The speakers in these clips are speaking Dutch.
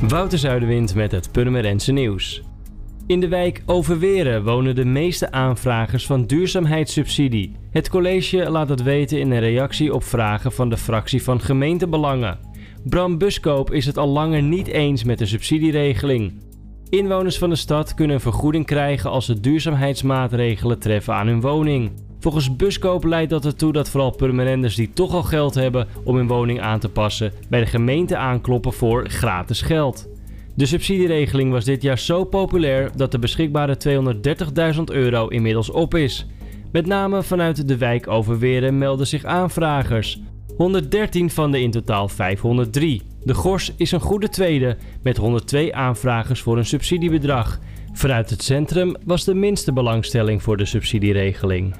Wouter Zuiderwind met het Purmerendse nieuws. In de wijk Overweren wonen de meeste aanvragers van duurzaamheidssubsidie. Het college laat het weten in een reactie op vragen van de fractie van gemeentebelangen. Bram Buskoop is het al langer niet eens met de subsidieregeling. Inwoners van de stad kunnen een vergoeding krijgen als ze duurzaamheidsmaatregelen treffen aan hun woning. Volgens Buskoop leidt dat ertoe dat vooral permanenders die toch al geld hebben om hun woning aan te passen, bij de gemeente aankloppen voor gratis geld. De subsidieregeling was dit jaar zo populair dat de beschikbare 230.000 euro inmiddels op is. Met name vanuit de wijk Overweren melden zich aanvragers. 113 van de in totaal 503. De Gors is een goede tweede met 102 aanvragers voor een subsidiebedrag. Vanuit het centrum was de minste belangstelling voor de subsidieregeling.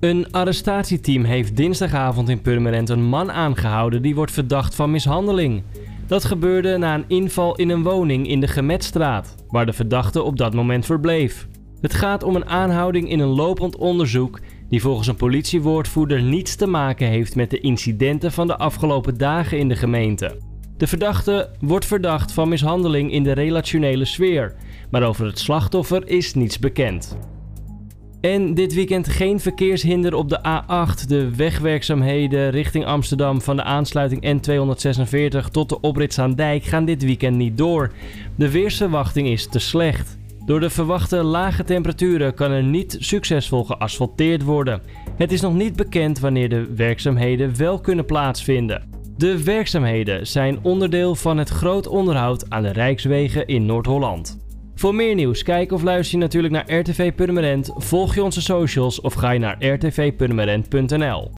Een arrestatieteam heeft dinsdagavond in Purmerend een man aangehouden die wordt verdacht van mishandeling. Dat gebeurde na een inval in een woning in de Gemetstraat, waar de verdachte op dat moment verbleef. Het gaat om een aanhouding in een lopend onderzoek die volgens een politiewoordvoerder niets te maken heeft met de incidenten van de afgelopen dagen in de gemeente. De verdachte wordt verdacht van mishandeling in de relationele sfeer, maar over het slachtoffer is niets bekend. En dit weekend geen verkeershinder op de A8. De wegwerkzaamheden richting Amsterdam van de aansluiting N246 tot de oprit Dijk gaan dit weekend niet door. De weersverwachting is te slecht. Door de verwachte lage temperaturen kan er niet succesvol geasfalteerd worden. Het is nog niet bekend wanneer de werkzaamheden wel kunnen plaatsvinden. De werkzaamheden zijn onderdeel van het groot onderhoud aan de Rijkswegen in Noord-Holland. Voor meer nieuws, kijk of luister je natuurlijk naar RTV volg je onze socials of ga je naar rtvpurmerend.nl.